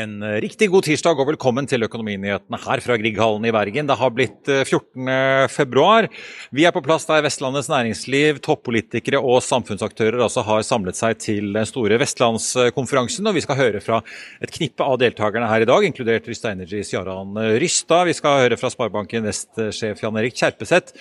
En riktig god tirsdag og velkommen til Økonominyhetene her fra Grieghallen i Bergen. Det har blitt 14. Eh, februar. Vi er på plass der Vestlandets næringsliv, toppolitikere og samfunnsaktører altså har samlet seg til den store vestlandskonferansen. Og vi skal høre fra et knippe av deltakerne her i dag, inkludert Rysta Energis Jaran Rystad. Vi skal høre fra Sparebanken Vest-sjef Jan Erik Kjerpeseth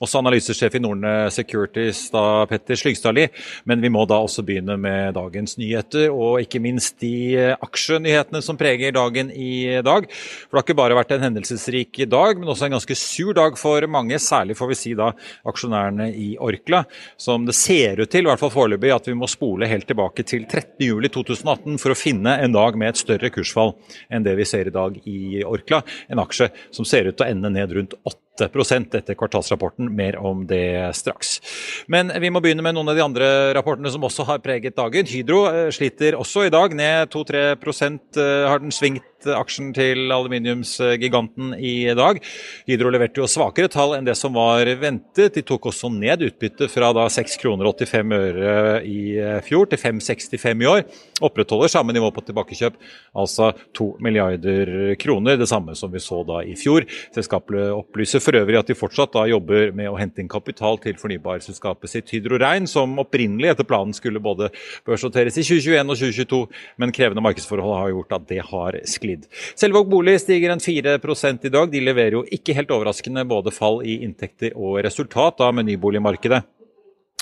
også analysesjef i Norne Securities, da Petter Slygstadli. Men vi må da også begynne med dagens nyheter, og ikke minst de eh, aksjenyhetene som preger dagen i dag. For det har ikke bare vært en hendelsesrik dag, men også en ganske sur dag for mange. Særlig får vi si da aksjonærene i Orkla, som det ser ut til, i hvert fall foreløpig, at vi må spole helt tilbake til 13.07.2018 for å finne en dag med et større kursfall enn det vi ser i dag i Orkla. En aksje som ser ut til å ende ned rundt 8 etter kvartalsrapporten. Mer om det straks. Men vi må begynne med noen av de andre rapportene som også har preget dagen. Hydro eh, sliter også i dag. Ned 2-3 eh, har den svingt aksjen til aluminiumsgiganten i dag. Hydro leverte jo svakere tall enn det som var ventet. De tok også ned utbyttet fra da 6 kroner 85 øre i fjor til 5,65 i år. Opprettholder samme nivå på tilbakekjøp, altså 2 milliarder kroner. Det samme som vi så da i fjor. Selskapet opplyser for øvrig at de fortsatt da jobber med å hente inn kapital til fornybarselskapet sitt Hydro Rein, som opprinnelig etter planen skulle både børsnoteres i 2021 og 2022, men krevende markedsforhold har gjort at det har sklidd glid. Selvåg bolig stiger en 4 i dag. De leverer jo ikke helt overraskende både fall i inntekter og resultat av nyboligmarkedet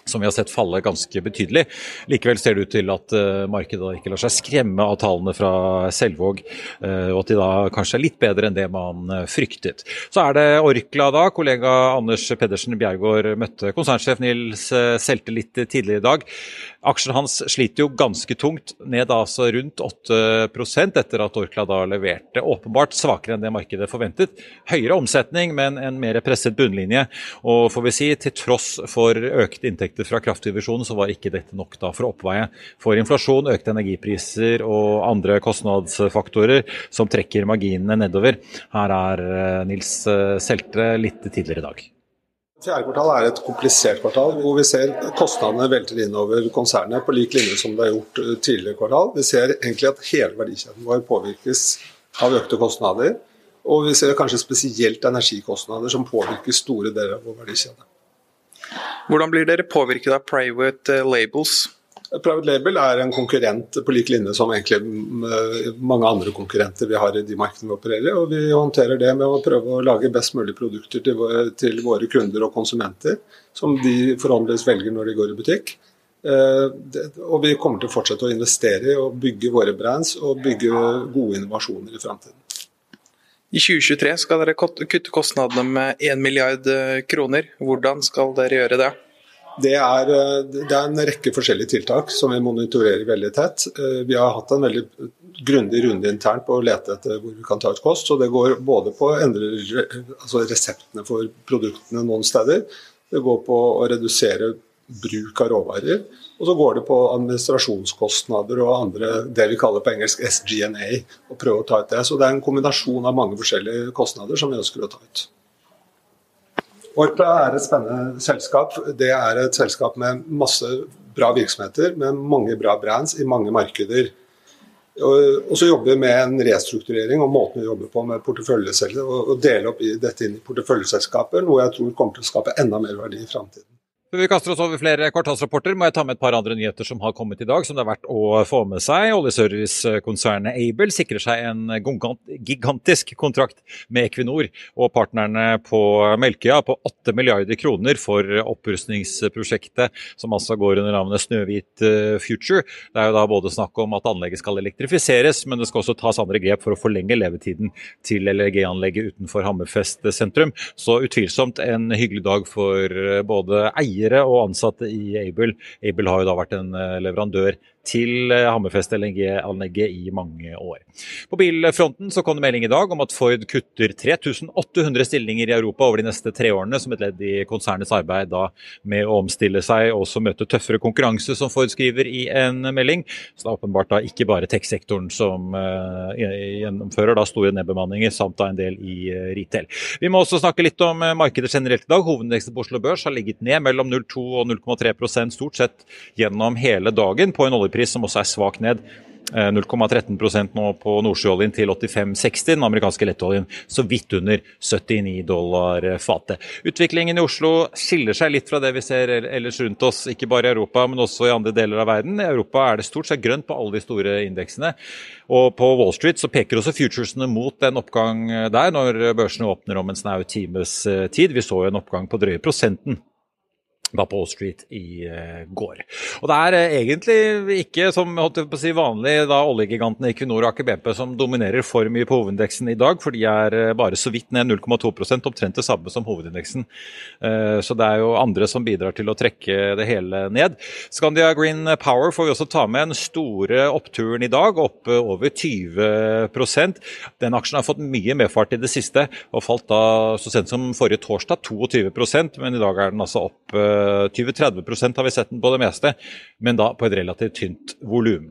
som vi har sett falle ganske betydelig. Likevel ser det ut til at uh, markedet ikke lar seg skremme av tallene fra Selvåg, uh, og at de da kanskje er litt bedre enn det man uh, fryktet. Så er det Orkla da. Kollega Anders Pedersen Bjergård møtte konsernsjef Nils Selte litt tidligere i dag. Aksjen hans sliter jo ganske tungt, ned altså rundt 8% etter at Orkla da leverte åpenbart svakere enn det markedet forventet. Høyere omsetning, men en mer presset bunnlinje. Og får vi si, til tross for økte inntekter inntekter fra kraftdivisjonen, så var ikke dette nok da for å oppveie for inflasjon, økte energipriser og andre kostnadsfaktorer som trekker marginene nedover. Her er eh, Nils eh, Selte litt tidligere i dag. Fjerde kvartal er et komplisert kvartal, hvor vi ser kostnadene velter innover konsernet på lik linje som det har gjort eh, tidligere kvartal. Vi ser egentlig at hele verdikjeden vår påvirkes av økte kostnader. Og vi ser kanskje spesielt energikostnader som påvirker store deler av vår verdikjede. Hvordan blir dere påvirket av private eh, labels? Private label er en konkurrent på lik linje som egentlig mm, mange andre konkurrenter vi har i de markedene vi opererer og Vi håndterer det med å prøve å lage best mulig produkter til våre, kunder og konsumenter, som de forhåndentligvis velger når de går i butikk. Eh, og vi kommer til å fortsette å investere i å bygge våre brands og bygge gode innovasjoner i framtiden. I 2023 skal dere kutte kostnadene med 1 milliard eh, kroner. Hvordan skal dere gjøre det? Det er, eh, det er, en rekke forskjellige tiltak som vi monitorerer veldig tett. Eh, vi har hatt en veldig grundig runde internt på å lete etter hvor vi kan ta ut kost. så Det går både på å endre altså reseptene for produktene noen steder. Det går på å redusere bruk av råvarer. Og så går det på administrasjonskostnader og andre, det vi kaller på engelsk SGNA. og prøve å ta ut det. Så det er en kombinasjon av mange forskjellige kostnader som vi ønsker å ta ut. Orkla er et spennende selskap. Det er et selskap med masse bra virksomheter, med mange bra brands i mange markeder. Og så jobber vi med en restrukturering og måten vi jobber på med porteføljeselskaper, og dele opp dette inn i porteføljeselskaper, noe jeg tror kommer til å skape enda mer verdi i framtiden. Før vi kaster oss over flere kvartalsrapporter, må jeg ta med et par andre nyheter som har kommet i dag, som det er verdt å få med seg. Oljeservicekonsernet Aibel sikrer seg en gigantisk kontrakt med Equinor og partnerne på Melkøya på 8 milliarder kroner for opprustningsprosjektet, som altså går under navnet Snøhvit eh, Future. Det er jo da både snakk om at anlegget skal elektrifiseres, men det skal også tas andre grep for å forlenge levetiden til LNG-anlegget utenfor Hammerfest sentrum. Så utvilsomt en hyggelig dag for eh, både eier eiere og ansatte i Able. Able har jo da vært en eh, leverandør til eh, Hammerfest LNG-anlegget i mange år. På bilfronten så kom det melding i dag om at Ford kutter 3800 stillinger i Europa over de neste tre årene, som et ledd i konsernets arbeid da med å omstille seg og også møte tøffere konkurranse, som Ford skriver i en melding. Så det er åpenbart da ikke bare tech-sektoren som uh, gjennomfører da store nedbemanninger, samt da en del i uh, retail. Vi må også snakke litt om uh, markedet generelt i dag. Hovedindeksen på Oslo Børs har ligget ned mellom 0,2 og 0,3% stort sett gjennom hele dagen på en oljepris oljepris som også er svak ned. 0,13% nå på nordsjøoljen til 85,60. Den amerikanske lettoljen så vidt under 79 dollar fatet. Utviklingen i Oslo skiller seg litt fra det vi ser ellers rundt oss, ikke bare i Europa, men også i andre deler av verden. I Europa er det stort sett grønt på alle de store indeksene. Og på Wall Street så peker også futuresene mot en oppgang der, når børsene åpner om en snau times tid. Vi så jo en oppgang på drøye prosenten da på Wall Street i uh, går. Og Det er uh, egentlig ikke som si, vanlig da oljegigantene Equinor og Aker BP som dominerer for mye på hovedindeksen i dag, for de er uh, bare så vidt ned 0,2 omtrent det samme som hovedindeksen. så det er jo andre som bidrar til å trekke det hele ned. Scandia Green Power får vi også ta med den store oppturen i dag, opp over 20% Den aksjen har fått mye medfart i det siste og falt da så sent som forrige torsdag 22% men i dag er den altså opp 20-30 har vi sett den på det meste, men da på et relativt tynt volum.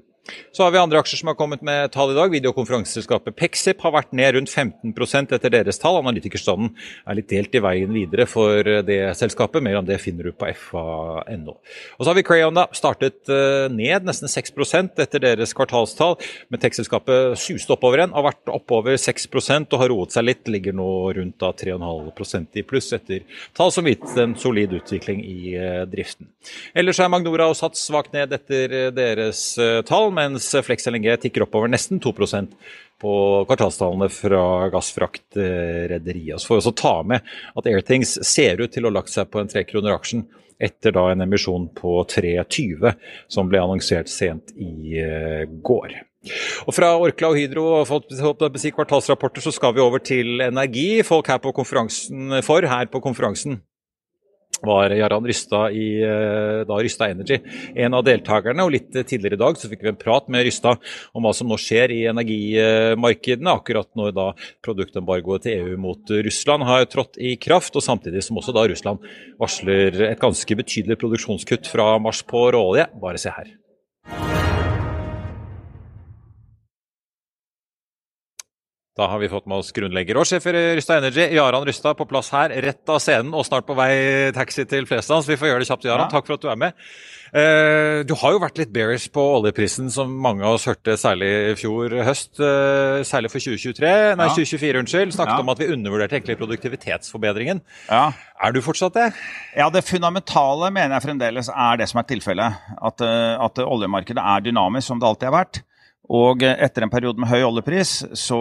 Så har vi andre aksjer som har kommet med tall i dag. Videokonferanseselskapet Pexip har vært ned rundt 15% etter deres tall. Analytikerstanden er litt delt i veien videre for det selskapet. Mer om det finner du på fa.no. Og så har vi Crayon, da. Startet eh, ned nesten 6% etter deres kvartalstall. Men tech-selskapet suste oppover igjen. Har vært oppover 6% og har roet seg litt. Ligger nå rundt 3,5% i pluss etter tall som viser en solid utvikling i eh, driften. Ellers er Magnora og Sats svakt ned etter eh, deres tall mens Flex LNG tikker oppover nesten 2% på kvartalstallene fra gassfraktrederiet. Så får vi også ta med at Airthings ser ut til å ha lagt seg på en trekroner aksjen etter da en emisjon på 3,20 som ble annonsert sent i eh, går. Og Fra Orkla og Hydro og kvartalsrapporter så skal vi over til energi. Folk her på konferansen for her på konferansen var Jarand Rystad i eh, da Rystad Energy en av deltakerne. og Litt tidligere i dag så fikk vi en prat med Rystad om hva som nå skjer i energimarkedene, akkurat når da produktembargoet til EU mot Russland har trådt i kraft, og samtidig som også da Russland varsler et ganske betydelig produksjonskutt fra mars på råolje. Bare se her. Da har vi fått med oss grunnlegger og sjef i Rystad Energy, Jaran Rystad, på plass her, rett av scenen og snart på vei taxi til Flesland. Så vi får gjøre det kjapt, Jaran. Ja. Takk for at du er med. Eh, du har jo vært litt bearish på oljeprisen, som mange av oss hørte særlig i fjor høst. Eh, særlig for 2023, nei, ja. 2024, unnskyld. Snakket ja. om at vi undervurderte egentlig produktivitetsforbedringen. Ja. Er du fortsatt det? Ja, det fundamentale mener jeg fremdeles er det som er tilfellet. At, eh, at oljemarkedet er dynamisk, som det alltid har vært. Og etter en periode med høy oljepris så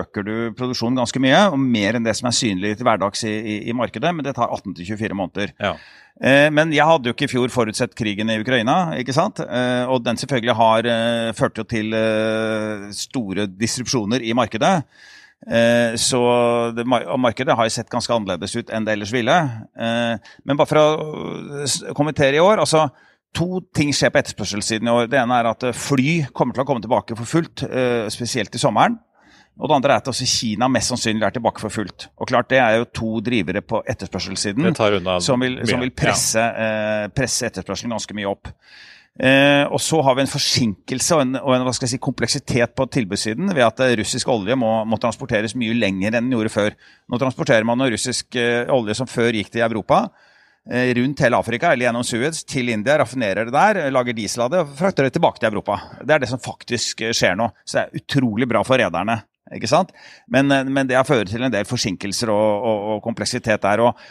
øker du produksjonen ganske mye, og mer enn det som er synlig til hverdags i, i, i markedet, men det tar 18-24 måneder. Ja. Eh, men jeg hadde jo ikke i fjor forutsett krigen i Ukraina, ikke sant? Eh, og den selvfølgelig har eh, ført jo til eh, store disrupsjoner i markedet. Eh, så det, markedet har jo sett ganske annerledes ut enn det ellers ville. Eh, men bare for å kommentere i år. altså To ting skjer på etterspørselssiden i år. Det ene er at eh, fly kommer til å komme tilbake for fullt, eh, spesielt i sommeren. Og det andre er at også Kina mest sannsynlig er tilbake for fullt. Og klart Det er jo to drivere på etterspørselssiden som vil, som vil presse, ja. eh, presse, etterspørselen ganske mye opp. Eh, og så har vi en forsinkelse og en, og en si, kompleksitet på tilbudssiden ved at russisk olje må, må, transporteres mye lenger enn den gjorde før. Nå transporterer man russisk olje som før gikk til Europa rundt hele Afrika eller gjennom Suez til India, raffinerer det der, lager diesel av det og frakter det tilbake til Europa. Det er det som faktisk eh, skjer nå. Så det er utrolig bra for rederne. ikke sant? Men, eh, men det ført til en del forsinkelser og, og, og kompleksitet der. Og,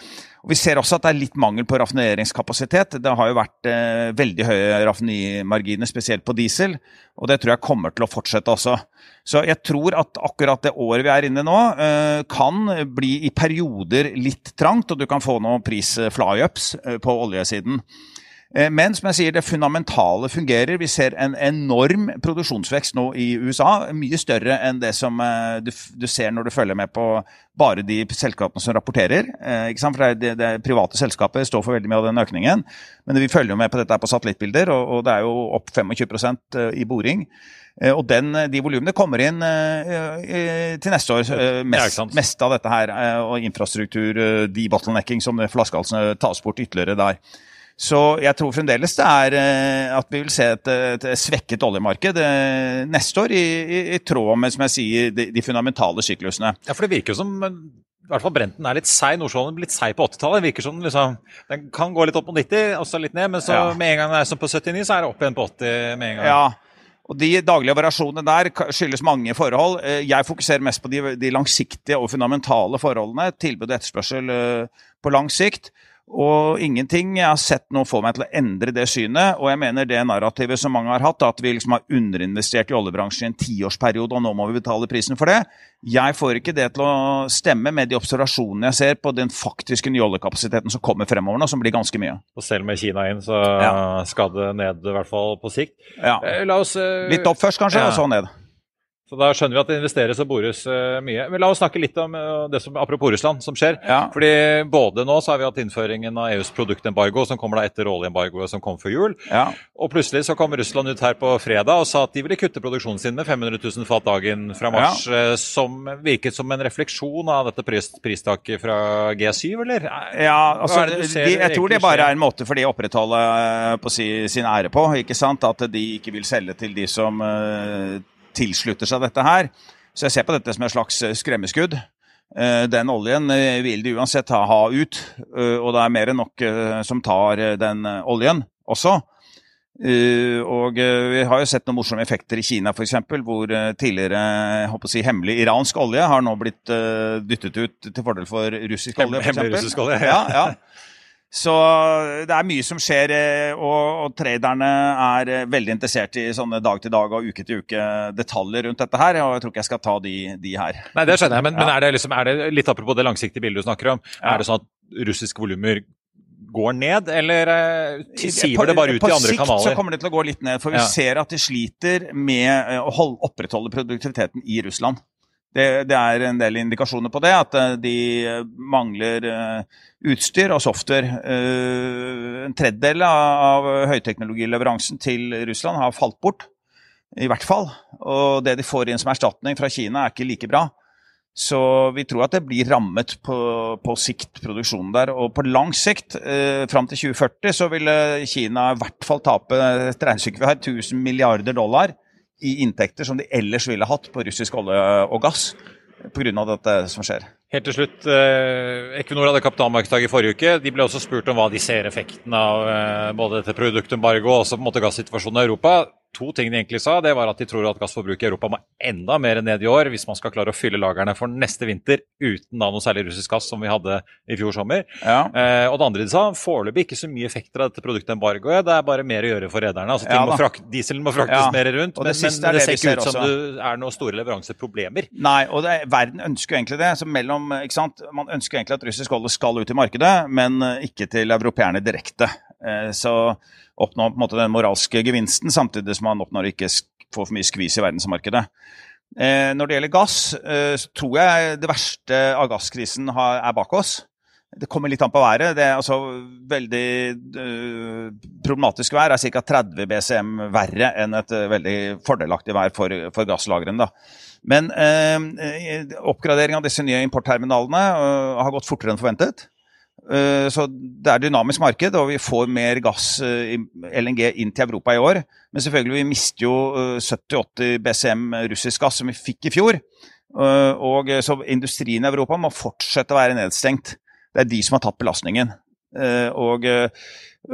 og Vi ser også at det er litt mangel på raffineringskapasitet. Det har jo vært eh, veldig høye raffinimarginer, spesielt på diesel. Og det tror jeg kommer til å fortsette også. Så jeg tror at akkurat det året vi er inne nå, eh, kan bli i perioder litt trangt, og du kan få noen pris-flyups eh, på oljesiden. Eh, men som jeg sier, det fundamentale fungerer. Vi ser en enorm produksjonsvekst nå i USA. Mye større enn det som eh, du, du ser når du følger med på bare de selskapene som rapporterer. Eh, For det, det, det, private selskapet står for veldig mye av den økningen. Men vi følger jo med på dette på satellittbilder, og, og det er jo opp 25% i boring. Og den, de volumene kommer inn til neste år. Mest, mest, av dette her. Og infrastruktur, de bottlenecking som flaskehalsene tas bort ytterligere der. Så jeg tror fremdeles det er eh, at vi vil se et, et svekket oljemarked eh, neste år, i, i, i, tråd med som jeg sier, de, de, fundamentale syklusene. Ja, for Det virker jo som i hvert fall Brenten er litt seig. Nordsjøoljen litt seig på 80-tallet. virker som liksom, Den kan gå litt opp på 90, og så litt ned, men så ja. med en gang den er som på 79, så er det opp igjen på 80 med en gang. Ja, Og De daglige variasjonene der skyldes mange forhold. Eh, jeg fokuserer mest på de, de langsiktige og fundamentale forholdene. Tilbud og etterspørsel på lang sikt. Og ingenting jeg har sett nå får meg til å endre det synet. Og jeg mener det narrativet som mange har hatt, at vi liksom har underinvestert i oljebransjen i en tiårsperiode, og nå må vi betale prisen for det. Jeg får ikke det til å stemme med de observasjonene jeg ser på den faktiske nye oljekapasiteten som kommer fremover nå, som blir ganske mye. Og selv med Kina inn, så ja. skal det ned, i hvert fall på sikt. Ja. La oss, uh... Litt opp først, kanskje, ja. og så ned. Så da skjønner vi at det investeres og bores uh, mye. Men la oss snakke litt om uh, det som, apropos Russland, som skjer. Ja. Fordi både nå så har vi hatt innføringen av EUs produktembargo, som kommer da etter oljeembargoet som kom før jul. Ja. Og plutselig så kom Russland ut her på fredag og sa at de ville kutte produksjonen sin med 500 000 fat dagen fra mars. Ja. Uh, som virket som en refleksjon av dette pris, pristaket fra G7, eller? Ja, altså, de, jeg tror det bare er en måte for de å opprettholde på si, sin ære på. ikke sant? At de ikke vil selge til de som tilslutter seg dette her. Så jeg ser på dette som et slags eh, skremmeskudd. Eh, den oljen eh, vil de uansett ha ut, og det er mer enn nok som tar den oljen også. Og vi har jo sett noen morsomme effekter i Kina f.eks., hvor tidligere si, hemmelig iransk olje har nå blitt dyttet ut til fordel for russisk olje. Hemmelig russisk olje, ja. ja, ja. Så det er mye som skjer, eh, og, og traderne er eh, veldig interessert i sånne dag-til-dag og uke-til-uke-detaljer rundt dette her. og Jeg tror ikke jeg skal ta de, de her. Nei, Det skjønner jeg, men, ja. men er, det liksom, er, det litt apropos det langsiktige bildet du snakker om, ja. er det sånn at russiske volumer går ned, eller eh, siver det bare ut i andre kanaler? På sikt så kommer det til å gå litt ned, for vi ja. ser at de sliter med å holde, opprettholde produktiviteten i Russland. Det, det, er en del indikasjoner på det, at eh, de mangler uh, utstyr og software. En tredjedel av høyteknologileveransen til Russland har falt bort, i hvert fall. Og det de får inn som erstatning fra Kina, er ikke like bra. Så vi tror at det blir rammet på, på sikt, produksjonen der. Og på lang sikt, eh, fram til 2040, så vil Kina i hvert fall tape et regnestykke vi har, 1000 milliarder dollar i inntekter som de ellers ville hatt på russisk olje og gass pga. dette som skjer. Helt til slutt, eh, Equinor hadde kapitalmarkedsdag i forrige uke. De ble også spurt om hva de ser effekten av eh, både dette produktembargoet og også på en måte gassituasjonen i Europa to ting de egentlig sa. Det var at de tror at gassforbruket i Europa må enda mer ned i år hvis man skal klare å fylle lagrene for neste vinter uten da noe særlig russisk gass som vi hadde i fjor sommer. Ja. Eh, og det andre de sa, foreløpig ikke så mye effekter av dette produktembargoet. Det er bare mer å gjøre for rederne. Altså, ja, må frakt, dieselen må fraktes ja. mer rundt, Og det, men, men det, ser ikke ut som det er noen store leveranseproblemer. Nei, og det, verden ønsker jo egentlig det. Så mellom, sant? Man ønsker egentlig at russisk olje skal ut i markedet, men ikke til europeerne direkte. Eh, så oppnå på en måte den moralske gevinsten, samtidig som man oppnår ikke får for mye skvis i verdensmarkedet. Eh, når det gjelder gass, eh, så tror jeg det verste av gasskrisen er bak oss. Det kommer litt an på været. Det er altså veldig problematisk vær er ca. 30 BCM verre enn et veldig fordelaktig vær for, for gasslagrene. Men uh, oppgradering av disse nye importterminalene har gått fortere enn forventet. Eh, så det er dynamisk marked, og vi får mer gass, eh, LNG, inn til Europa i år. Men selvfølgelig, vi mister jo 70-80 eh, BCM russisk gass som vi fikk i fjor. Og så industrien i Europa må fortsette å være nedstengt. Det er de som har tatt belastningen. Og,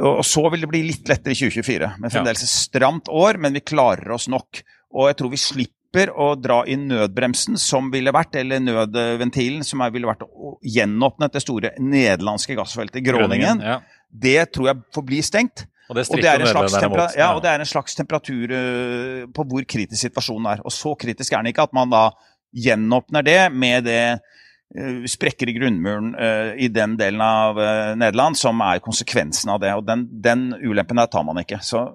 og så vil det bli litt lettere i 2024. Men fremdeles et stramt år, men vi klarer oss nok. Og jeg tror vi slipper slipper å dra inn nødbremsen, som ville vært, eller nødventilen, som ville vært å gjenåpne det store nederlandske gassfeltet Groningen, ja. det tror jeg får bli stengt. Og det, og det, er ja, og det er en slags temperatur uh, på hvor kritisk situasjonen er. Og så kritisk er den ikke at man da gjenåpner det med det uh, sprekker i grunnmuren uh, i den delen av Nederland som er konsekvensen av det. Og den, den ulempen der tar man ikke. Så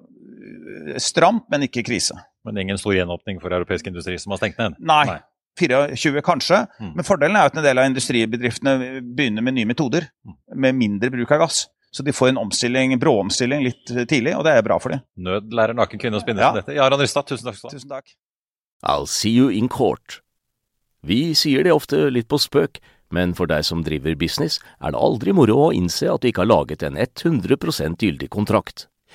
stramt, men ikke krise. Men ingen stor gjenåpning for europeisk industri som har stengt ned? Nei. Nei. 24 kanskje, mm. men fordelen er at en del av industribedriftene begynner med nye metoder. Mm. Med mindre bruk av gass. Så de får en omstilling, bråomstilling litt tidlig, og det er bra for dem. Nød lærer naken kvinne å spinne ja. som dette. Jaran Rystad, tusen takk. Tusen takk. I'll see you in court. Vi sier det ofte litt på spøk, men for deg som driver business, er det aldri moro å innse at du ikke har laget en 100% gyldig kontrakt.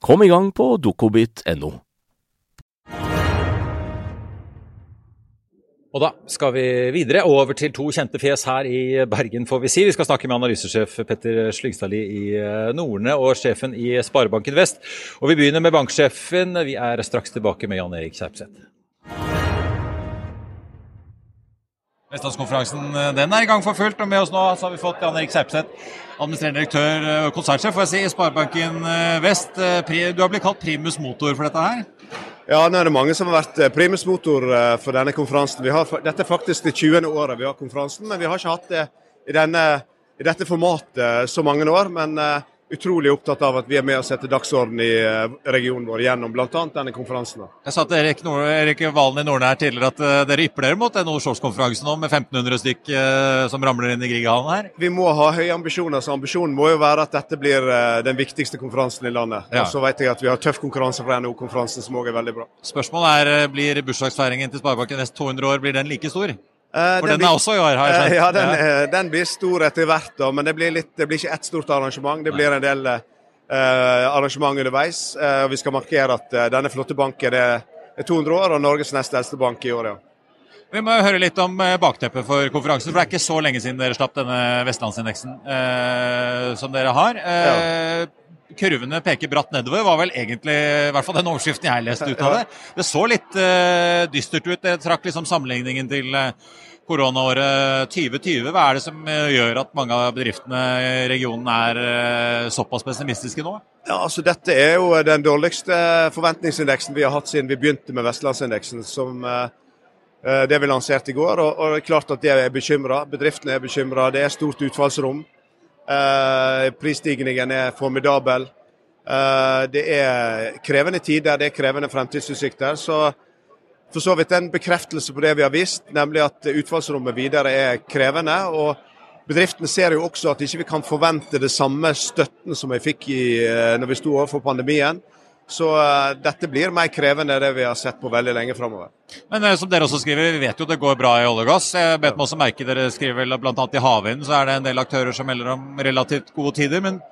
Kom i gang på dokobit.no. Og da skal vi videre over til to kjente fjes her i Bergen, får vi si. Vi skal snakke med analysesjef Petter Slyngstadli i Norne Nordne og sjefen i Sparebanken Vest. Og vi begynner med banksjefen. Vi er straks tilbake med Jan Erik Kjerpseth. Vestlandskonferansen eh, den er i gang for fullt. og Med oss nå har vi fått Jan Erik Serpseth, administrerende direktør og konsernsjef si, i Sparebanken eh, Vest. Du har blitt kalt primus motor for dette her? Ja, nå er det mange som har vært primus eh, for denne konferansen. Har, dette er faktisk det 20. året vi har konferansen, men vi har ikke hatt det i, denne, i dette formatet så mange år. Men utrolig opptatt av at vi er med og setter dagsorden i uh, regionen vår gjennom bl.a. denne konferansen. Jeg sa til Erik, Nord Erik Valen i Nordnær tidligere at uh, dere ypper dere mot denne Oslo-konferansen nå med 1500 stykk som ramler inn i Grieghallen her? Vi må ha høye ambisjoner, så ambisjonen må jo være at dette blir den viktigste konferansen i landet. Ja. Og så vet jeg at vi har tøff konkurranse fra NHO-konferansen, som òg er veldig bra. Spørsmålet er, blir bursdagsfeiringen til Sparebanken neste 200 år, blir den like stor? Eh, For den, den er også i år, har jeg skjønt? Ja, den, ja. Eh, den, blir stor etter hvert, da, men det blir, litt, det blir ikke ett stort arrangement. Det blir en del uh, arrangement underveis. Uh, vi skal markere at uh, denne flotte banken er, 200 år og Norges nest eldste bank i år. ja. Vi må høre litt om bakteppet for konferansen. for Det er ikke så lenge siden dere slapp denne vestlandsindeksen som dere har. Ja kurvene peker bratt nedover, var vel egentlig i hvert fall den overskriften jeg leste ut av det. Det så litt uh, dystert ut. Jeg trakk liksom sammenligningen til uh, koronaåret 2020. Hva er det som uh, gjør at mange av bedriftene i regionen er såpass pessimistiske nå? Ja, altså Dette er jo den dårligste forventningsindeksen vi har hatt siden vi begynte med Vestlandsindeksen. som det vi lanserte i går. Og, og det er klart at det er bekymra. Bedriftene er bekymra. Det er stort utfallsrom. Uh, prisstigningen er formidabel. Uh, det er krevende tider, det er krevende fremtidsutsikter. Så for så vidt en bekreftelse på det vi har visst, nemlig at utfallsrommet videre er krevende. og Bedriftene ser jo også at ikke vi kan forvente det samme støtten som vi fikk i, uh, når vi sto overfor pandemien. Så uh, dette blir mer krevende enn det vi har sett på veldig lenge framover. Men uh, som dere også skriver, vi vet jo det går bra i olje og gass. Jeg bet meg også merke dere skriver vel bl.a. i havvind så er det en del aktører som melder om relativt gode tider. men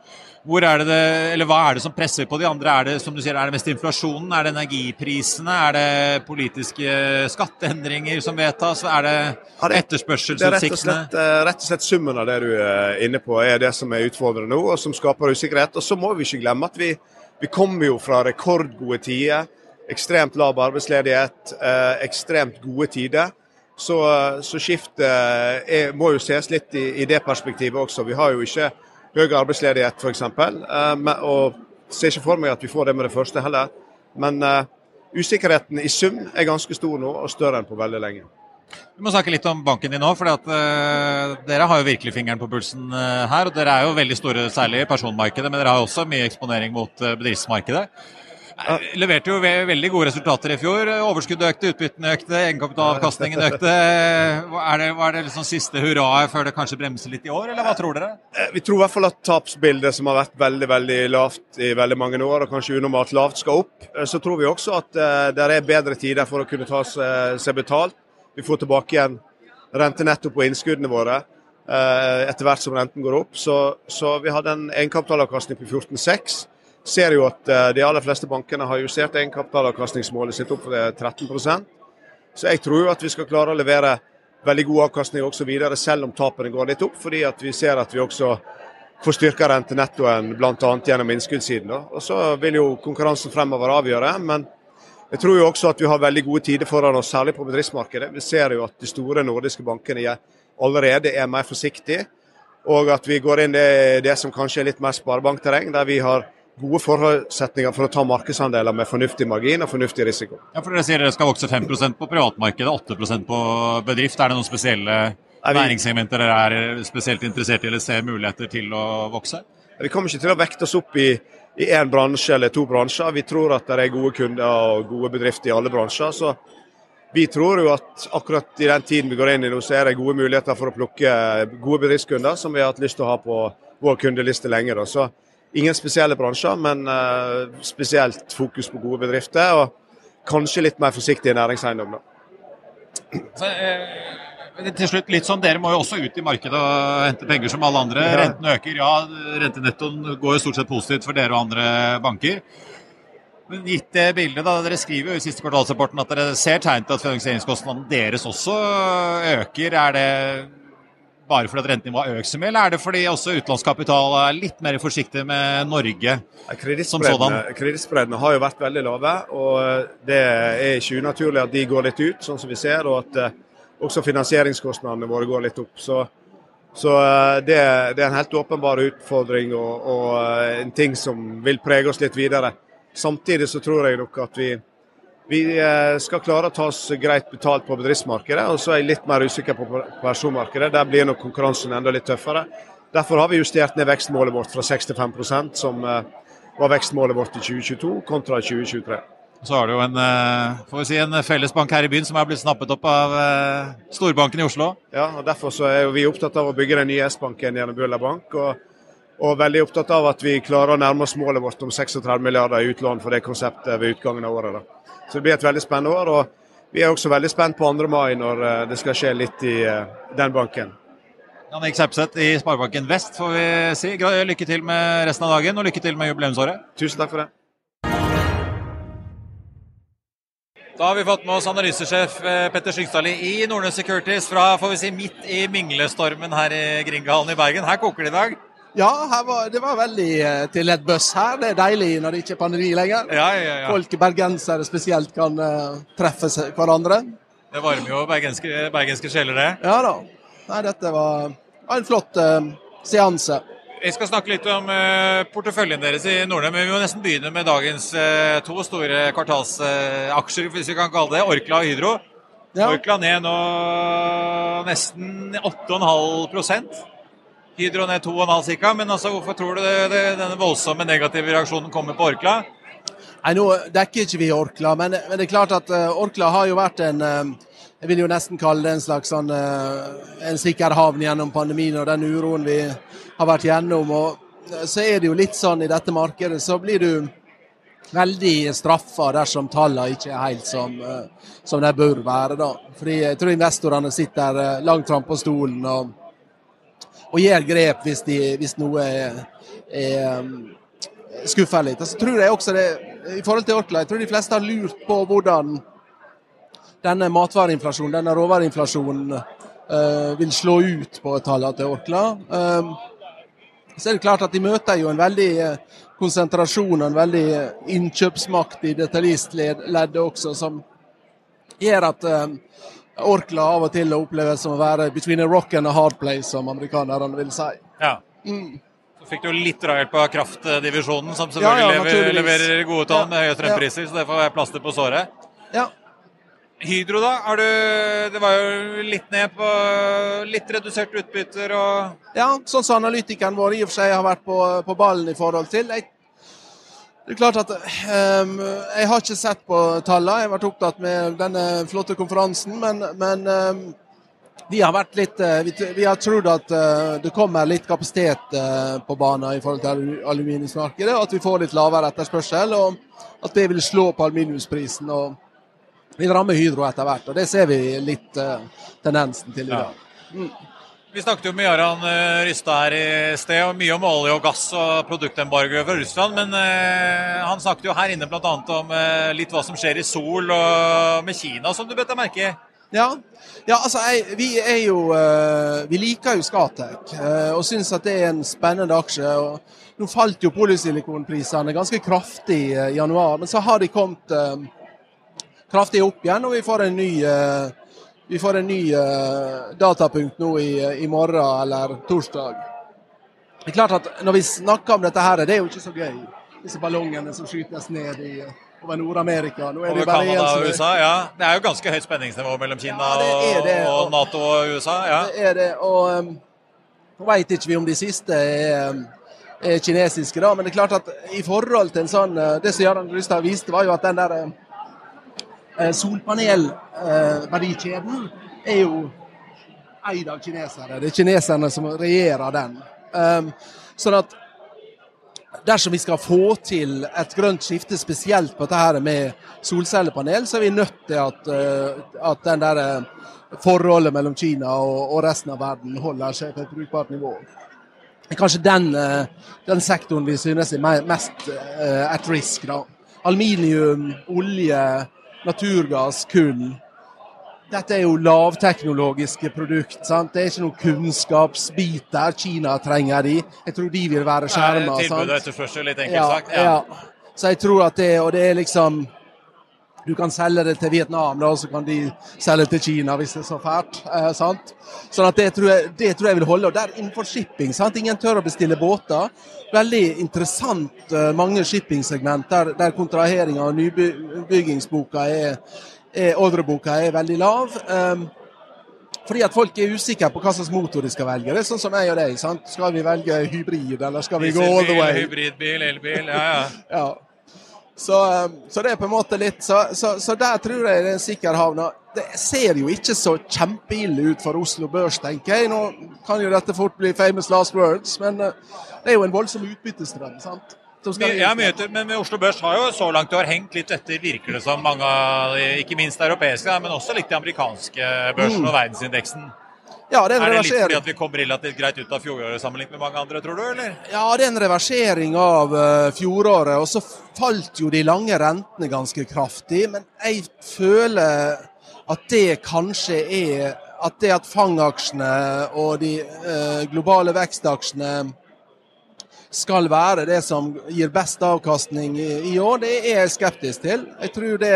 hvor er det, det, eller Hva er det som presser på de andre? Er det som du sier, er det mest inflasjonen? Er det energiprisene? Er det politiske skatteendringer som vedtas? Er det etterspørselsutsiktene? Det er rett og, slett, eh, rett og slett summen av det du er inne på, er det som er utfordrende nå, og som skaper usikkerhet. Og så må vi ikke glemme at vi vi kommer jo fra rekordgode tider. Ekstremt lav arbeidsledighet, eh, ekstremt gode tider. Så, så skiftet er, må jo ses litt i, i, det perspektivet også. Vi har jo ikke høy arbeidsledighet f.eks. Eh, og ser ikke for meg at vi får det med det første heller. Men eh, usikkerheten i sum er ganske stor nå, og større enn på veldig lenge. Vi må snakke litt om banken din nå. for uh, Dere har jo virkelig fingeren på pulsen uh, her. og Dere er jo veldig store, særlig i personmarkedet, men dere har også mye eksponering mot uh, bedriftsmarkedet. Leverte jo ve veldig gode resultater i fjor. Overskuddet økte, utbyttene økte, egenkapitalavkastningen økte. Er det, var det liksom siste hurraet før det kanskje bremser litt i år, eller hva tror dere? Vi tror i hvert fall at tapsbildet, som har vært veldig veldig lavt i veldig mange år, og kanskje unormalt lavt, skal opp. Så tror vi også at det er bedre tider for å kunne ta seg betalt vi får tilbake igjen rentenetto på innskuddene våre eh, etter hvert som renten går opp. Så, så vi hadde en egenkapitalavkastning på 14,6. Ser jo at eh, de aller fleste bankene har justert egenkapitalavkastningsmålet sitt opp for 13% Så jeg tror jo at vi skal klare å levere veldig god avkastning også videre, selv om tapene går litt opp. Fordi at vi ser at vi også får styrka rentenettoen bl.a. gjennom innskuddssiden. Og så vil jo konkurransen fremover avgjøre. men jeg tror jo også at vi har veldig gode tider foran oss, særlig på bedriftsmarkedet. Vi ser jo at de store nordiske bankene allerede er mer forsiktige. Og at vi går inn i det som kanskje er litt mer sparebankterreng, der vi har gode forutsetninger for å ta markedsandeler med fornuftig margin og fornuftig risiko. Ja, for Dere sier dere skal vokse 5% på privatmarkedet, 8% på bedrift. Er det noen spesielle næringssegmenter dere er spesielt interessert i eller ser muligheter til å vokse? Vi kommer ikke til å vekte oss opp i i én bransje eller to bransjer. Vi tror at det er gode kunder og gode bedrifter i alle bransjer. så vi tror jo at akkurat i den tiden vi går inn i nå, så er det gode muligheter for å plukke gode bedriftskunder som vi har hatt lyst til å ha på vår kundeliste lenge. Da. Så ingen spesielle bransjer, men uh, spesielt fokus på gode bedrifter. Og kanskje litt mer forsiktig næringseiendom. Da. Eh til slutt litt sånn, Dere må jo også ut i markedet og hente penger som alle andre. Renten øker, ja. Rentenettoen går jo stort sett positivt for dere og andre banker. Men gitt det bildet, da, Dere skriver jo i siste kvartalsrapporten at dere ser tegn til at finansieringskostnadene deres også øker. Er det bare fordi at rentenivået har økt så mye, eller er det fordi også utenlandskapital er litt mer forsiktig med Norge som sådan? Kredittspreddene har jo vært veldig lave, og det er ikke unaturlig at de går litt ut, sånn som vi ser. og at også finansieringskostnadene våre går litt opp. Så, så eh, det, det, er en helt åpenbar utfordring og, og, eh, en ting som vil prege oss litt videre. Samtidig så tror jeg nok at vi, vi eh, skal klare å ta oss greit betalt på bedriftsmarkedet. Og så er jeg litt mer usikker på personmarkedet. Der blir nok konkurransen enda litt tøffere. Derfor har vi justert ned vekstmålet vårt fra 6 til 5 som var vekstmålet vårt i 2022, kontra 2023. Så har du jo en, eh, får vi si, en fellesbank her i byen som er blitt snappet opp av eh, storbanken i Oslo. Ja, og Derfor så er vi opptatt av å bygge den nye S-banken gjennom Bøhler Bank. Og, og, veldig opptatt av at vi klarer å nærme oss målet vårt om 36 milliarder i utlån for det konseptet ved utgangen av året. Da. Så det blir et veldig spennende år. og Vi er også veldig spent på 2. mai når eh, det skal skje litt i den banken. Jan-Erik Sepseth i Sparebanken Vest får vi si. Lykke til med resten av dagen og lykke til med jubileumsåret. Tusen takk for det. Da har vi fått med oss analysesjef eh, Petter Skyggstadli i Nordnes Securities fra får vi si, midt i minglestormen her i Grieghallen i Bergen. Her koker det i dag. Ja, var, det var veldig eh, til et buss her. Det er deilig når det ikke er pandemi lenger. Ja, ja, ja. Folk bergensere spesielt kan uh, treffe hverandre. Det varmer jo bergenske, bergenske sjeler, det. Ja da. Nei, dette var, var en flott uh, seanse. Vi skal snakke litt om uh, porteføljen deres i Nordne, men vi må nesten begynne med dagens uh, to store kvartalsaksjer, hvis vi kan kalle det. Orkla og Hydro. Ja. Orkla ned nå nesten 8,5% Hydro ned 2,5 ca. Men altså, hvorfor tror du det, det, denne voldsomme negative reaksjonen kommer på Orkla? Nei, Nå dekker ikke vi Orkla, men, men, det er klart at Orkla har jo vært en jeg vil jo nesten kalle det en slags sånn, en sikker havn gjennom pandemien og den uroen vi har vært gjennom. og eh, Så er det jo litt sånn i dette markedet, så blir du veldig straffa dersom tallene ikke er helt som, eh, som de bør være. da. Fordi Jeg tror investorene sitter eh, langt fram på stolen og, og gjør grep hvis, de, hvis noe er, er skuffer litt. Og tror jeg også det, I forhold til Orkla, jeg tror de fleste har lurt på hvordan denne matvareinflasjonen, denne råvareinflasjonen, uh, vil slå ut på tallene til Orkla. Um, så er det klart at de møter jo en veldig eh, konsentrasjon og en veldig eh, innkjøpsmakt i detaljistleddet også, som gjør at Orkla av og til oppleves som å være between a rock and a hard place, som amerikanerne vil si. Ja. Mm. Så fikk du litt drahjelp av kraftdivisjonen, som selvfølgelig ja, ja, leverer gode tall med høye strømpriser, så det får være plaster på såret. Ja, Hydro, da? Du, det var jo litt ned på litt redusert utbytter og Ja, sånn som analytikeren vår i og for seg har vært på, på ballen i forhold til. Jeg, det er klart at um, Jeg har ikke sett på tallene, jeg har vært opptatt med denne flotte konferansen. Men, men um, vi har vært litt uh, vi, vi, har trodd at uh, det kommer litt kapasitet uh, på banen i forhold til aluminiumsmarkedet, at vi får litt lavere etterspørsel. Og at det vil slå på aluminiumsprisen. og vil ramme Hydro etter hvert. og Det ser vi litt uh, tendensen til i dag. Mm. Vi snakket jo med Jaran uh, her i sted, og mye om olje og gass og produktembargo fra Russland. Men uh, han snakket jo her inne bl.a. om uh, litt hva som skjer i Sol og med Kina, som du bet deg merke i. Ja, ja altså jeg, vi er jo Vi liker jo Scatec og syns at det er en spennende aksje. og Nå falt jo polysilikonprisene ganske kraftig i januar, men så har de kommet kraftig opp igjen, og vi får en ny, eh, vi får en ny eh, datapunkt nå i, i, morgen eller torsdag. Det er klart at Når vi snakker om dette, her, det er jo ikke så gøy, disse ballongene som skytes ned i over Nord-Amerika. Nå er Over Canada og USA, ja. Det er jo ganske høyt spenningsnivå mellom Kina Ja, det det, og, Nato og USA. ja. Det er det. Og um, veit vet ikke vi om de siste er, um, er kinesiske, da, men det er klart at i forhold til en sånn Det som Jarand Rystad viste, var jo at den der uh, solpanelverdikjeden er jo eid av kinesere. Det er kineserne som regjerer den. Um, sånn at dersom vi skal få til et grønt skifte, spesielt på dette med solcellepanel, så er vi nødt til at, eh, at den der eh, forholdet mellom Kina og, resten av verden holder seg på et brukbart nivå. Kanskje den, eh, den sektoren vi synes er mest eh, at risk. Da. Aluminium, olje, naturgass, kull. Dette er jo lavteknologiske produkt. sant? Det er ikke noen kunnskapsbiter Kina trenger de. Jeg tror de vil være er skjerma. tilbud og etterspørsel, litt enkelt Ja, sagt. ja. Så jeg tror at det, og det er liksom Du kan selge det til Vietnam, og så kan de selge det til Kina hvis det er så fælt. Eh, sant? Sånn at det tror, jeg, det tror jeg vil holde. Og der innenfor shipping. sant? Ingen tør å bestille båter. Veldig interessant eh, mange shippingsegment der, der kontraheringa og nybyggingsboka er, er ordreboka er veldig lav. Um, fordi at folk er usikre på hva slags motor de skal velge. Det er sånn som jeg og deg. sant? Skal vi velge hybrid, eller skal vi gå all the way? hybridbil, elbil. Ja, ja. Ja. Så, um, så det er på en måte litt Så, så, så der tror jeg det er en sikker havn. Det ser jo ikke så kjempeille ut for Oslo Børs, tenker jeg. Nå kan jo dette fort bli famous last words, men uh, det er jo en voldsom utbyttestrøm. sant? Ja, mye men Oslo Børs har jo så langt i år hengt litt etter, virker det som, mange ikke minst europeiske, men også litt de amerikanske børsene og verdensindeksen. Ja, det er en Er det litt fordi at vi kom relativt greit ut av fjoråret sammenlignet med mange andre, tror du? eller? Ja, det er en reversering av uh, fjoråret. Og så falt jo de lange rentene ganske kraftig. Men jeg føler at det kanskje er At det at fangaksjene og de eh, globale vekstaksjene skal være det som gir best avkastning i, i år, det er jeg skeptisk til. Jeg tror, det,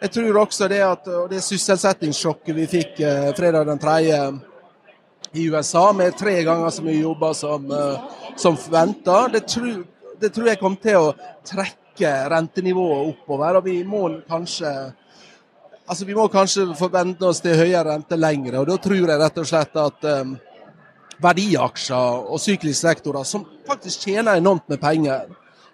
jeg tror også det at det sysselsettingssjokket vi fikk eh, fredag den 3 i USA med tre ganger så mye jobber som, eh, som venta. Det, tror- det tror jeg kommer til å trekke rentenivået oppover. og vi må kanskje altså vi må kanskje forvente oss til høyere rente lengre. og Da tror jeg rett og slett at um, verdiaksjer og syklisk sektorer, som faktisk tjener enormt med penger,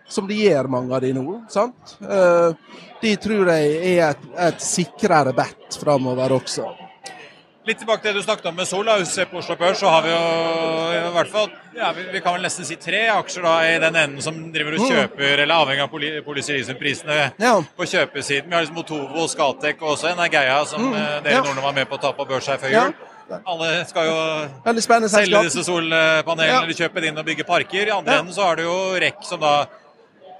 som de gjør mange av de nå, sant? Uh, de tror jeg er et, et sikrere bet framover også. Litt tilbake til det du snakket om med Sol. da. Hvis på Oslo Børs, så har vi jo i hvert fall ja, vi, vi kan vel nesten si tre aksjer da i den enden som driver og kjøper, eller avhengig av poly, polysilisiumprisene Ja. på kjøpesiden. Vi har liksom Motovo, Skatek og også Geia, som mm, dere ja. nordmenn var med på å ta på børs her før jul. Alle skal jo selge disse solpanelene, eller kjøpe det inn og bygge parker. I andre enden så har du jo REC, som da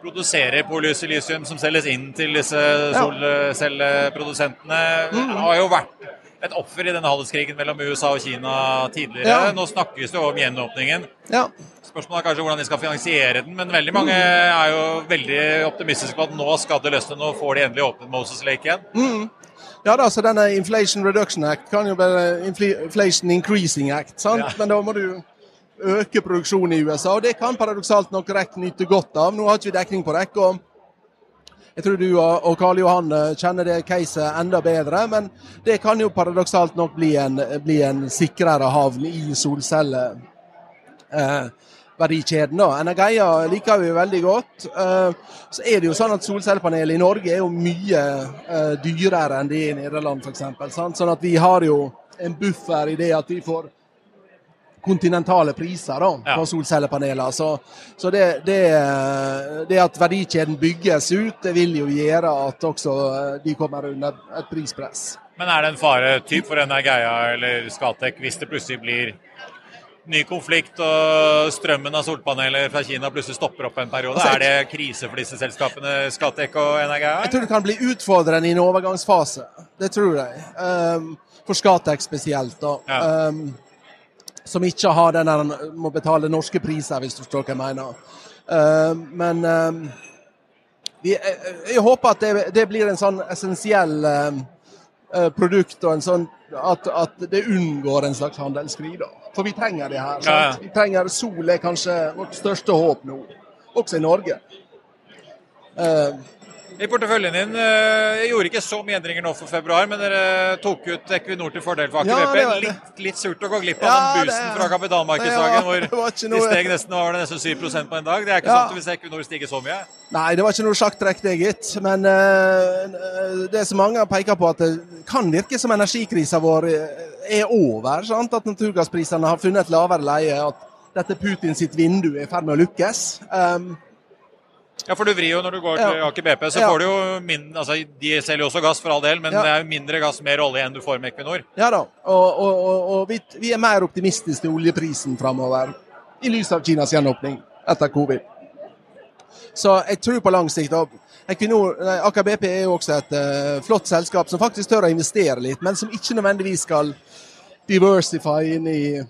produserer polysilisium som selges inn til disse solcelleprodusentene. Mm. Det har jo vært et offer i denne handelskrigen mellom USA og Kina tidligere. Ja. Nå snakkes det om gjenåpningen. Ja. Spørsmålet er kanskje hvordan de skal finansiere den, men veldig mange er jo veldig optimistiske på at nå skal det løsne, nå får de endelig åpnet Moses Lake igjen. Ja da, så denne Inflation Reduction Act kan jo være Inflation Increasing Act, sant? Ja. men da må du øke produksjonen i USA. Og det kan paradoksalt nok REC nyte godt av. Nå har ikke vi dekning på REC. og jeg tror du og Karl Johan eh, kjenner det caset enda bedre, men det kan jo paradoksalt nok bli en, bli en sikrere havn i solcelleverdikjeden. Eh, Energeia liker vi veldig godt. Eh, så er det jo sånn at solcellepanelet i Norge er jo mye eh, dyrere enn det i Nederland f.eks. Sånn at vi har jo en buffer i det at vi får kontinentale priser da, Ja. på solcellepaneler. Så, så det, det, det at verdikjeden bygges ut, det vil jo gjøre at også eh, de kommer under et prispress. Men er det en fare typ for Energeia eller Skatec hvis det plutselig blir ny konflikt og strømmen av solpaneler fra Kina plutselig stopper opp en periode? Altså, Er det krise for disse selskapene, Skatec og Energeia? Jeg tror det kan bli utfordrende i en overgangsfase. Det tror jeg. Um, for Skatec spesielt, da. Ja. Um, som ikke har den der må betale norske priser, hvis du forstår hva jeg mener. Uh, men uh, vi, jeg, jeg håper at det, det blir en sånn essensiell eh, produkt, og en sånn at, at det unngår en slags handelskrig. da. For vi trenger det her. Ja, ja. Vi trenger Sol er kanskje vårt største håp nå, også i Norge. Um, I porteføljen din jeg gjorde ikke så mye endringer nå for februar, men dere tok ut Equinor til fordel for Aker Ja, BP. var. Litt, litt surt å gå glipp av Ja, den busen boosten fra kapitalmarkedsdagen, hvor de steg nesten, var det nesten 7 på en dag. Det er ikke Ja. sant hvis Equinor stiger så mye. Nei, det var ikke noe sjakktrekk det, gitt. Men uh, det som mange har pekt på, at det kan virke som energikrisa vår eh, er over. Sant? At naturgassprisene har funnet et lavere leie. At dette Putin sitt vindu er i ferd med å lukkes. Um, Ja, for du vrir jo når du går til Ja. Aker BP, så Ja. får du jo mindre altså, De selger jo også gass, for all del, men Ja. det er jo mindre gass, mer olje enn du får med Equinor. ja da. Og, og, og, og vi, vi er mer optimistiske til oljeprisen framover. I lys av Kinas gjenåpning etter covid. Så jeg tror på lang sikt. nei, Aker BP er jo også et uh, flott selskap som faktisk tør å investere litt, men som ikke nødvendigvis skal diversify inn i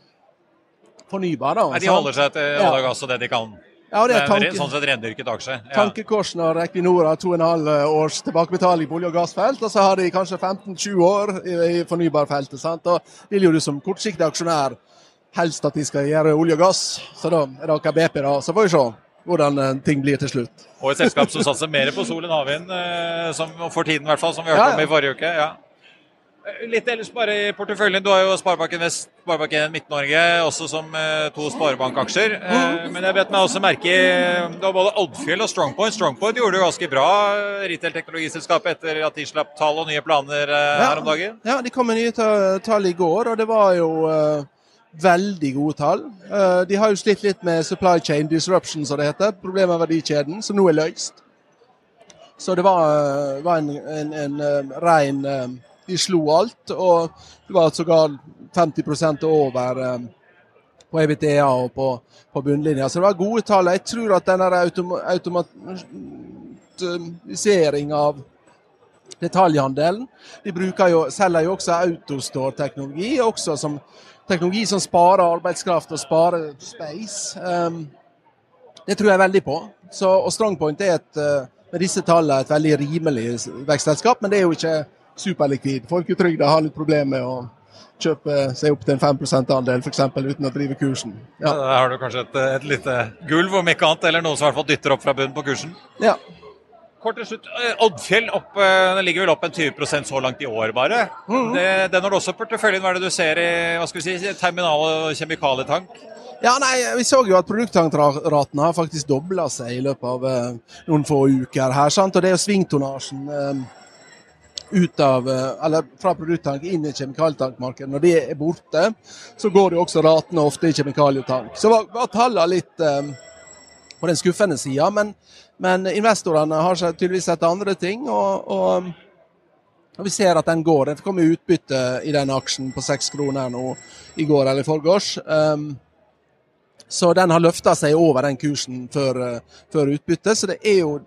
fornybar. Da, Nei, De holder seg til olje og gass og det de kan. Ja, det er tanke, sånn sett rendyrket aksje. Ja. Tankekorsen når Equinor har to og en halv års tilbakebetaling på olje- og gassfelt, og så har de kanskje 15-20 år i, fornybarfeltet. sant? Og vil jo du som kortsiktig aksjonær helst at de skal gjøre olje og gass, så da er det Aker BP, da. Så får vi se hvordan eh, ting blir til slutt. Og et selskap som satser mer på sol enn havvind, eh, som for tiden i hvert fall, som vi hørte Ja, ja. om i forrige uke. ja. Eh, Litt ellers bare i porteføljen. Du har jo Sparebanken Vest, Sparebanken Midt-Norge, også som eh, to sparebankaksjer. Eh, men jeg vet meg også merke Du har både Oddfjell og Strongpoint. Strongpoint gjorde det jo ganske bra, retail-teknologiselskapet, etter at de slapp tall og nye planer her om dagen. Ja, de kom med nye ta- tall i går, og det var jo veldig gode tall. De har jo slitt litt med supply chain disruption, som det heter. Problemet med verdikjeden, som nå er løst. Så det var, var en, en, en eh, De slo alt, og det var sågar 50 over eh, på EBTA og på, på bunnlinja. Så det var gode tall. Jeg tror at denne autom automatisering av detaljhandelen. De bruker jo, selger jo også Autostore-teknologi, også som teknologi som sparer arbeidskraft og sparer space. Um, det tror jeg veldig på. Så, og Strongpoint er et, eh, med disse tallene et veldig rimelig vekstselskap, men det er jo ikke superlikvid. Folketrygda har litt problemer med å kjøpe seg opp til en 5% andel f.eks. uten å drive kursen. Ja. Ja. Der har du kanskje et, et lite gulv, om ikke annet, eller noen som i hvert fall dytter opp fra bunnen på kursen. ja. Kort til slutt, eh, Oddfjell opp, eh, den ligger vel opp en 20% så langt i år, bare. Det, den har du også porteføljen. Hva er det du ser i hva skal vi si, terminal- og kjemikalietank? Ja, nei, Vi så jo at produkttankratene har faktisk dobla seg i løpet av eh, noen få uker. her, sant? Og Det er jo svingtonnasjen eh, ut av, eh, eller fra produkttank inn i kjemikalietankmarkedet. Når det er borte, så går jo også ratene ofte i kjemikalietank. Så var, var tallene litt um, på den skuffende sida, men, men investorene har tydeligvis sett andre ting. og, og og Vi ser at den går. Det kom utbytte i den aksjen på seks kroner nå i går eller i forgårs. Um, så den har løfta seg over den kursen før, eh, før utbytte. Så det er jo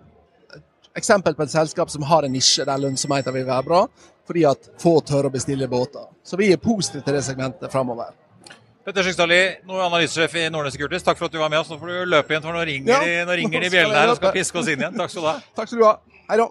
eksempel på et selskap som har en nisje der lønnsomheten vil være bra, fordi at få tør å bestille båter. Så vi er positive til det segmentet framover. Petter Skygstadli, analysesjef i Nordnes Securities, takk for at du var med oss. Nå får du løpe igjen, for nå ringer, Ja, de, nå ringer de bjellene her og skal piske oss inn igjen. Takk skal du ha. Takk skal du ha. Hei da.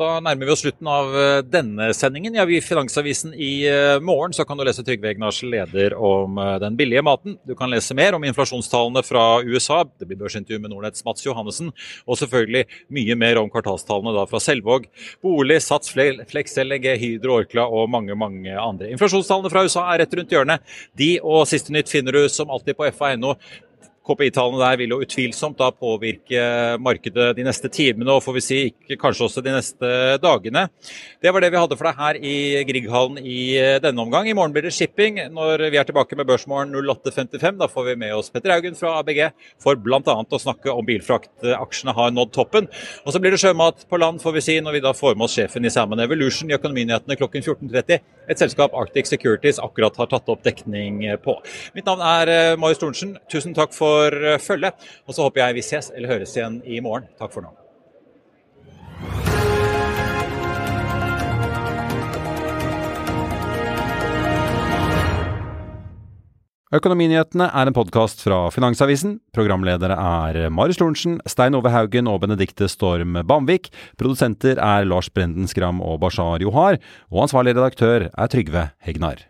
Da nærmer vi oss slutten av eh, denne sendingen. Ja, vi Finansavisen i eh, morgen så kan du lese Trygve Egnars leder om eh, den billige maten. Du kan lese mer om inflasjonstallene fra USA. Det blir børsintervju med Nordnetts Mats Johannessen. Og selvfølgelig mye mer om kvartalstallene da fra Selvåg, Bolig, Sats, Flex, LNG, Hydro, Orkla og mange mange andre. Inflasjonstallene fra USA er rett rundt hjørnet. De og siste nytt finner du som alltid på fa.no. KPI-tallene der vil jo utvilsomt da påvirke markedet de neste timene, og får vi si kanskje også de neste dagene. Det var det vi hadde for deg her i Grieghallen i denne omgang. I morgen blir det shipping når vi er tilbake med Børsmorgen 08.55. Da får vi med oss Petter Haugen fra ABG for bl.a. å snakke om bilfraktaksjene har nådd toppen. Og så blir det sjømat på land, får vi si, når vi da får med oss sjefen i Salmon Evolution i Økonominyhetene klokken 14.30. Et selskap Arctic Securities akkurat har tatt opp dekning på. Mitt navn er eh, Marius Thorensen. Tusen takk for eh, følget. Og så håper jeg vi ses eller høres igjen i morgen. Takk for nå. Økonominyhetene er en podkast fra Finansavisen. Programledere er Marius Lorentzen, Stein Ove Haugen og Benedikte Storm Bamvik. Produsenter er Lars Brenden Skram og Bashar Johar. Og ansvarlig redaktør er Trygve Hegnar.